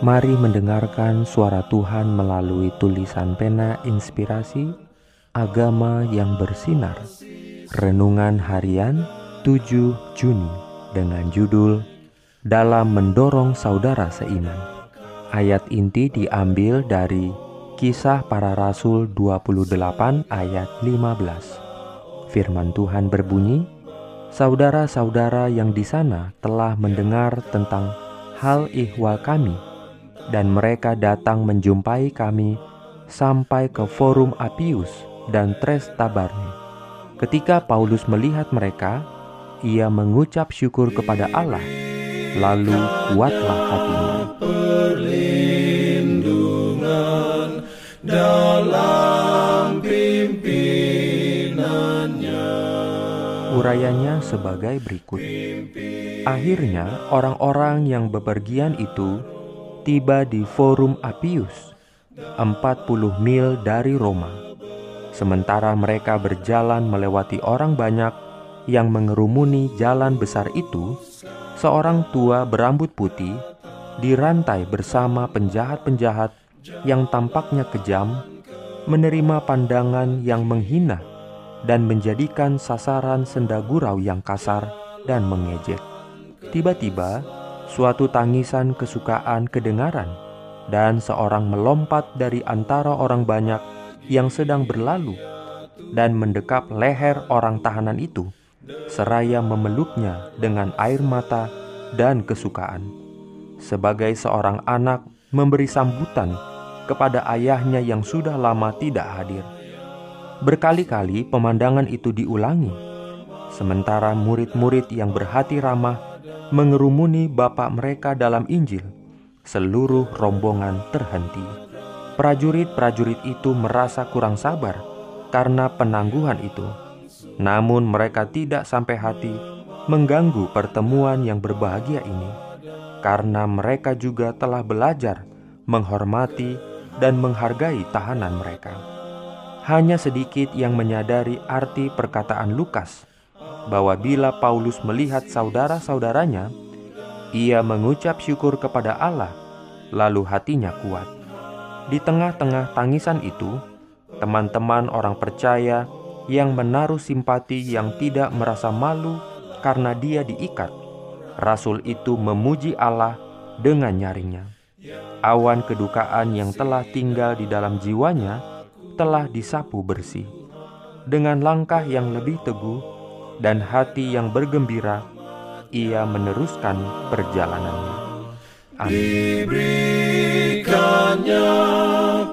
Mari mendengarkan suara Tuhan melalui tulisan pena inspirasi agama yang bersinar. Renungan harian 7 Juni dengan judul Dalam mendorong saudara seiman. Ayat inti diambil dari Kisah Para Rasul 28 ayat 15. Firman Tuhan berbunyi, Saudara-saudara yang di sana telah mendengar tentang hal ihwal kami dan mereka datang menjumpai kami sampai ke forum Apius dan Tres Tabarne. Ketika Paulus melihat mereka, ia mengucap syukur kepada Allah, lalu kuatlah hatinya. Perlindungan dalam pimpinannya. Urayanya sebagai berikut. Akhirnya orang-orang yang bepergian itu tiba di Forum Appius, 40 mil dari Roma. Sementara mereka berjalan melewati orang banyak yang mengerumuni jalan besar itu, seorang tua berambut putih dirantai bersama penjahat-penjahat yang tampaknya kejam, menerima pandangan yang menghina dan menjadikan sasaran senda gurau yang kasar dan mengejek. Tiba-tiba, suatu tangisan kesukaan kedengaran, dan seorang melompat dari antara orang banyak yang sedang berlalu dan mendekap leher orang tahanan itu, seraya memeluknya dengan air mata dan kesukaan. Sebagai seorang anak memberi sambutan kepada ayahnya yang sudah lama tidak hadir. Berkali-kali pemandangan itu diulangi, sementara murid-murid yang berhati ramah mengerumuni bapak mereka dalam Injil, seluruh rombongan terhenti. Prajurit-prajurit itu merasa kurang sabar karena penangguhan itu. Namun mereka tidak sampai hati mengganggu pertemuan yang berbahagia ini karena mereka juga telah belajar menghormati dan menghargai tahanan mereka. Hanya sedikit yang menyadari arti perkataan Lukas bahwa bila Paulus melihat saudara-saudaranya, ia mengucap syukur kepada Allah, lalu hatinya kuat. Di tengah-tengah tangisan itu, teman-teman orang percaya yang menaruh simpati yang tidak merasa malu karena dia diikat, rasul itu memuji Allah dengan nyaringnya. Awan kedukaan yang telah tinggal di dalam jiwanya telah disapu bersih. Dengan langkah yang lebih teguh, dan hati yang bergembira, ia meneruskan perjalanannya. Amin. Diberikannya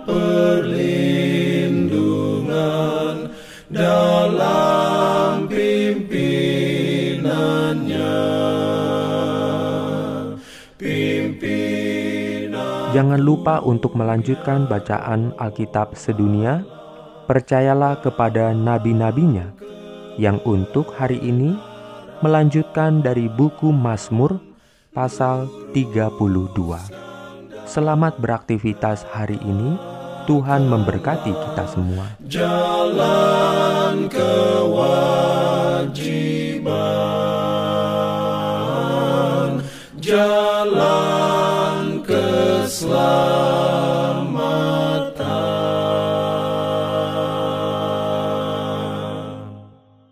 perlindungan dalam pimpinannya. Pimpinan Jangan lupa untuk melanjutkan bacaan Alkitab sedunia. Percayalah kepada nabi-nabinya yang untuk hari ini melanjutkan dari buku Mazmur pasal 32. Selamat beraktivitas hari ini. Tuhan memberkati kita semua. Jalan